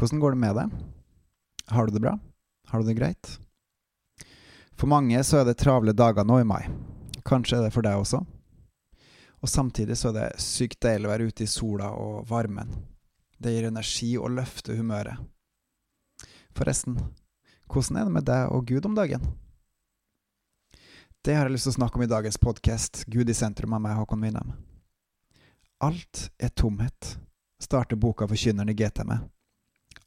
Hvordan går det med deg? Har du det bra? Har du det greit? For mange så er det travle dager nå i mai. Kanskje er det for deg også? Og samtidig så er det sykt deilig å være ute i sola og varmen. Det gir energi og løfter humøret. Forresten, hvordan er det med deg og Gud om dagen? Det har jeg lyst til å snakke om i dagens podkast, Gud i sentrum av meg, Håkon Winnem. Alt er tomhet, starter boka Forkynneren i GT med.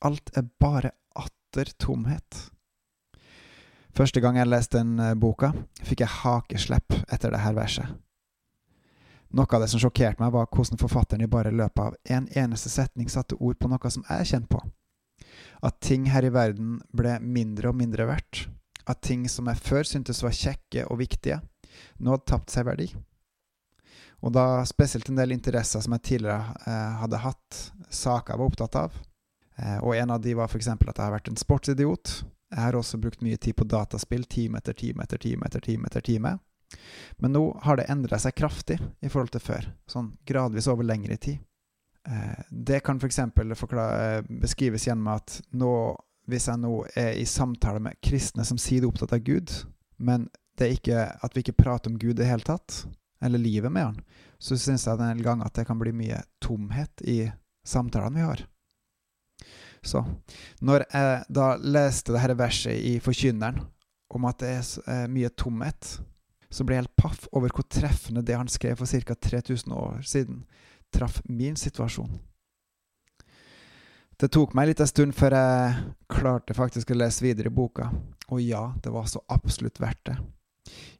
Alt er bare atter tomhet. Første gang jeg leste den eh, boka, fikk jeg hakeslepp etter det her verset. Noe av det som sjokkerte meg, var hvordan forfatteren i bare løpet av en eneste setning satte ord på noe som jeg kjente på. At ting her i verden ble mindre og mindre verdt. At ting som jeg før syntes var kjekke og viktige, nå hadde tapt seg verdi. Og da spesielt en del interesser som jeg tidligere eh, hadde hatt, saker jeg var opptatt av. Eh, og en av de var f.eks. at jeg har vært en sportsidiot. Jeg har også brukt mye tid på dataspill, time etter time etter time etter time. etter time. Men nå har det endra seg kraftig i forhold til før, sånn gradvis over lengre tid. Eh, det kan f.eks. beskrives gjennom at nå, hvis jeg nå er i samtale med kristne som sier de er opptatt av Gud, men det er ikke at vi ikke prater om Gud i det hele tatt, eller livet med han, så syns jeg en gang at det kan bli mye tomhet i samtalene vi har. Så når jeg da leste dette verset i Forkynneren om at det er mye tomhet, så ble jeg helt paff over hvor treffende det han skrev for ca. 3000 år siden, traff min situasjon. Det tok meg litt en stund før jeg klarte faktisk å lese videre i boka, og ja, det var så absolutt verdt det.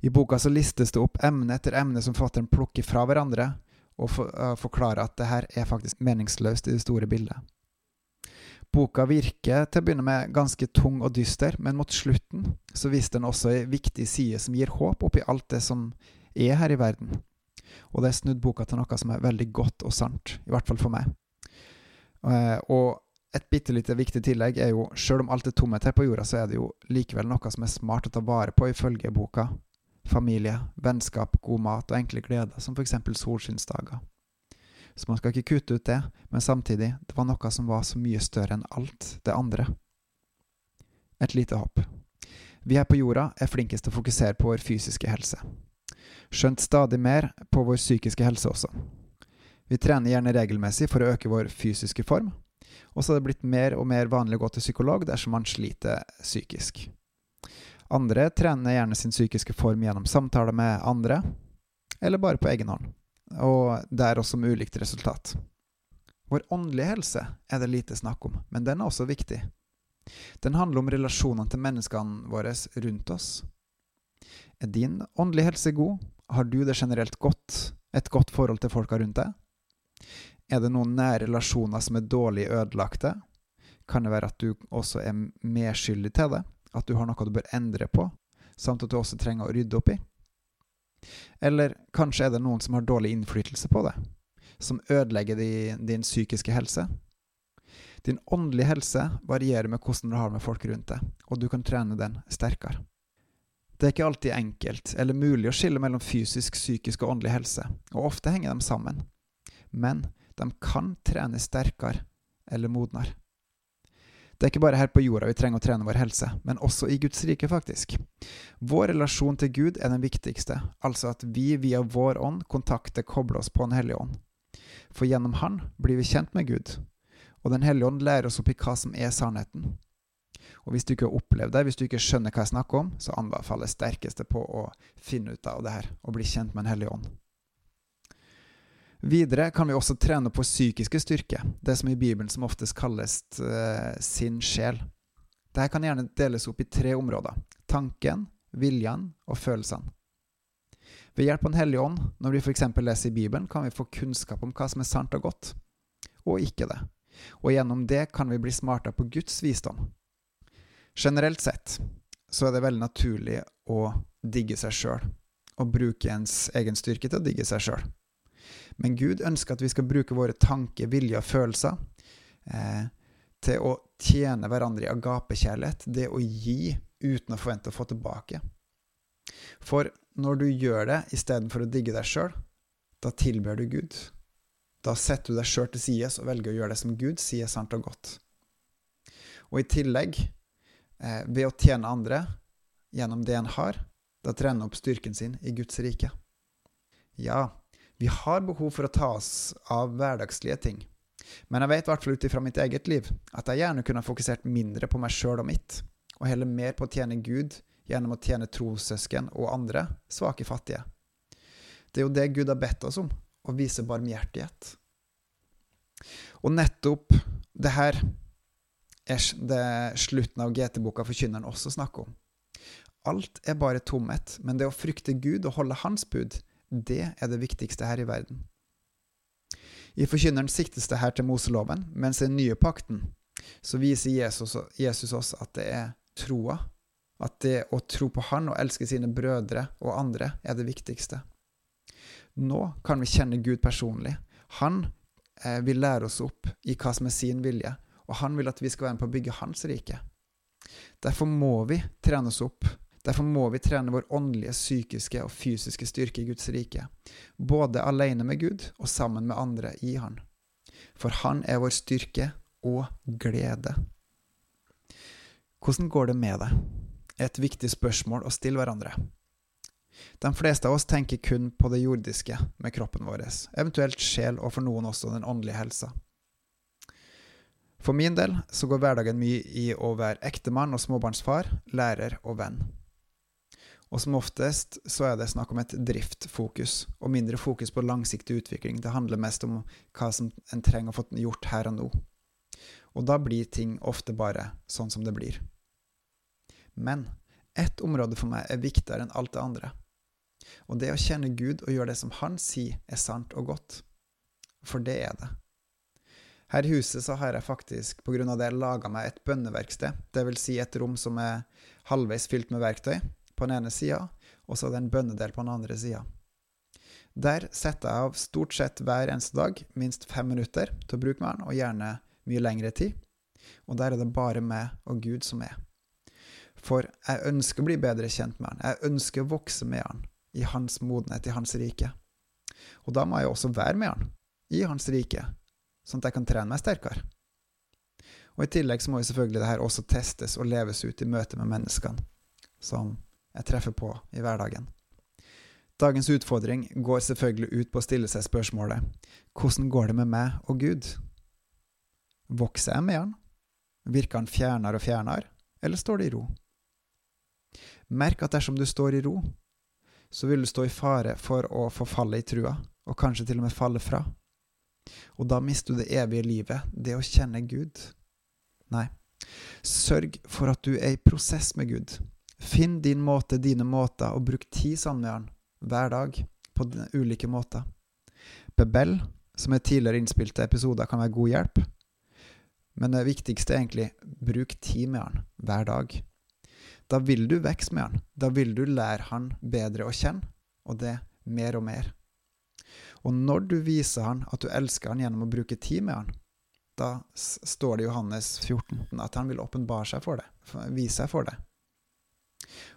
I boka så listes det opp emne etter emne som fatteren plukker fra hverandre, og forklarer at det her er faktisk meningsløst i det store bildet. Boka virker til å begynne med ganske tung og dyster, men mot slutten så viser den også ei viktig side som gir håp oppi alt det som er her i verden. Og det er snudd boka til noe som er veldig godt og sant, i hvert fall for meg. Eh, og et bitte lite viktig tillegg er jo, sjøl om alt er tomhet her på jorda, så er det jo likevel noe som er smart å ta vare på, ifølge boka. Familie, vennskap, god mat og enkle gleder, som f.eks. solskinnsdager. Så man skal ikke kutte ut det, men samtidig, det var noe som var så mye større enn alt det andre. Et lite hopp. Vi her på jorda er flinkest til å fokusere på vår fysiske helse. Skjønt stadig mer på vår psykiske helse også. Vi trener gjerne regelmessig for å øke vår fysiske form, og så er det blitt mer og mer vanlig å gå til psykolog dersom man sliter psykisk. Andre trener gjerne sin psykiske form gjennom samtaler med andre, eller bare på egen hånd og det er også med ulikt resultat. Vår åndelige helse er det lite snakk om, men den er også viktig. Den handler om relasjonene til menneskene våre rundt oss. Er din åndelige helse god? Har du det generelt godt? Et godt forhold til folka rundt deg? Er det noen nære relasjoner som er dårlig ødelagte? Kan det være at du også er medskyldig til det? At du har noe du bør endre på, samt at du også trenger å rydde opp i? Eller kanskje er det noen som har dårlig innflytelse på det, som ødelegger din, din psykiske helse. Din åndelige helse varierer med hvordan du har med folk rundt deg, og du kan trene den sterkere. Det er ikke alltid enkelt eller mulig å skille mellom fysisk, psykisk og åndelig helse, og ofte henger de sammen. Men de kan trene sterkere eller modnere. Det er ikke bare her på jorda vi trenger å trene vår helse, men også i Guds rike, faktisk. Vår relasjon til Gud er den viktigste, altså at vi via vår ånd kontakter, kobler oss på Den hellige ånd. For gjennom Han blir vi kjent med Gud, og Den hellige ånd lærer oss opp i hva som er sannheten. Og hvis du ikke har opplevd det, hvis du ikke skjønner hva jeg snakker om, så anbefaler jeg sterkeste på å finne ut av det her, og bli kjent med Den hellige ånd. Videre kan vi også trene på psykiske styrke, det som i Bibelen som oftest kalles uh, sin sjel. Dette kan gjerne deles opp i tre områder tanken, viljen og følelsene. Ved hjelp av Den hellige ånd, når vi f.eks. leser i Bibelen, kan vi få kunnskap om hva som er sant og godt, og ikke det. Og gjennom det kan vi bli smartere på Guds visdom. Generelt sett så er det veldig naturlig å digge seg sjøl, og bruke ens egen styrke til å digge seg sjøl. Men Gud ønsker at vi skal bruke våre tanker, vilje og følelser eh, til å tjene hverandre i agapekjærlighet, det å gi uten å forvente å få tilbake. For når du gjør det istedenfor å digge deg sjøl, da tilber du Gud. Da setter du deg sjøl til side og velger å gjøre det som Gud sier sant og godt. Og i tillegg, eh, ved å tjene andre gjennom det en har, da trener opp styrken sin i Guds rike. Ja, vi har behov for å ta oss av hverdagslige ting. Men jeg vet i hvert ut ifra mitt eget liv at jeg gjerne kunne ha fokusert mindre på meg sjøl og mitt, og heller mer på å tjene Gud gjennom å tjene trossøsken og andre svake fattige. Det er jo det Gud har bedt oss om, å vise barmhjertighet. Og nettopp det her er det slutten av GT-boka Forkynneren også snakker om. Alt er bare tomhet, men det å frykte Gud og holde Hans bud, det er det viktigste her i verden. I Forkynneren siktes det her til Moseloven, mens i den nye pakten så viser Jesus, oss at det er troa, at det å tro på Han og elske sine brødre og andre er det viktigste. Nå kan vi kjenne Gud personlig. Han eh, vil lære oss opp i hva som er sin vilje, og han vil at vi skal være med på å bygge hans rike. Derfor må vi trene oss opp. Derfor må vi trene vår åndelige, psykiske og fysiske styrke i Guds rike, både alene med Gud og sammen med andre i Han. For Han er vår styrke og glede. Hvordan går det med deg? Et viktig spørsmål å stille hverandre. De fleste av oss tenker kun på det jordiske med kroppen vår, eventuelt sjel og for noen også den åndelige helsa. For min del så går hverdagen mye i å være ektemann og småbarnsfar, lærer og venn. Og som oftest så er det snakk om et driftfokus, og mindre fokus på langsiktig utvikling. Det handler mest om hva som en trenger å få gjort her og nå. Og da blir ting ofte bare sånn som det blir. Men ett område for meg er viktigere enn alt det andre. Og det å kjenne Gud og gjøre det som Han sier er sant og godt. For det er det. Her i huset så har jeg faktisk på grunn av det laga meg et bønneverksted. Dvs. Si et rom som er halvveis fylt med verktøy på den ene sida, og så er det en bønnedel på den andre sida. Der setter jeg av stort sett hver eneste dag minst fem minutter til å bruke med den, og gjerne mye lengre tid. Og der er det bare meg og Gud som er. For jeg ønsker å bli bedre kjent med han. Jeg ønsker å vokse med han i hans modenhet, i hans rike. Og da må jeg også være med han i hans rike, sånn at jeg kan trene meg sterkere. Og I tillegg så må jo selvfølgelig det her også testes og leves ut i møte med menneskene som jeg treffer på i hverdagen. Dagens utfordring går selvfølgelig ut på å stille seg spørsmålet hvordan går det med meg og Gud? Vokser jeg med han? Virker han fjernere og fjernere, eller står det i ro? Merk at dersom du står i ro, så vil du stå i fare for å forfalle i trua, og kanskje til og med falle fra. Og da mister du det evige livet, det å kjenne Gud. Nei, sørg for at du er i prosess med Gud. Finn din måte, dine måter, og bruk tid sammen med Han hver dag, på ulike måter. Bebel, som er tidligere innspilte episoder, kan være god hjelp. Men det viktigste er egentlig bruk tid med Han hver dag. Da vil du vokse med han. Da vil du lære han bedre å kjenne, og det mer og mer. Og når du viser han at du elsker han gjennom å bruke tid med han, da står det i Johannes 14 at han vil åpenbare seg for det, vise seg for det.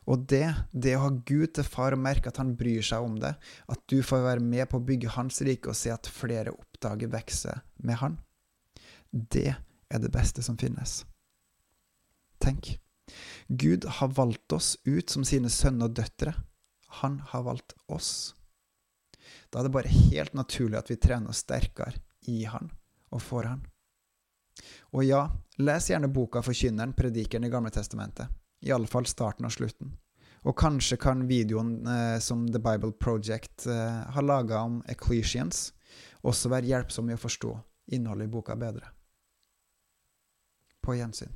Og det, det å ha Gud til far og merke at han bryr seg om det, at du får være med på å bygge hans rike og se at flere oppdager vekse med han, det er det beste som finnes. Tenk. Gud har valgt oss ut som sine sønner og døtre. Han har valgt oss. Da er det bare helt naturlig at vi trener oss sterkere i Han og for Han. Og ja, les gjerne boka Forkynneren, predikeren i Gamle Testamentet. I alle fall starten og slutten. Og kanskje kan videoen eh, som The Bible Project eh, har laga om Ecclesians, også være hjelpsom i å forstå innholdet i boka bedre. På gjensyn.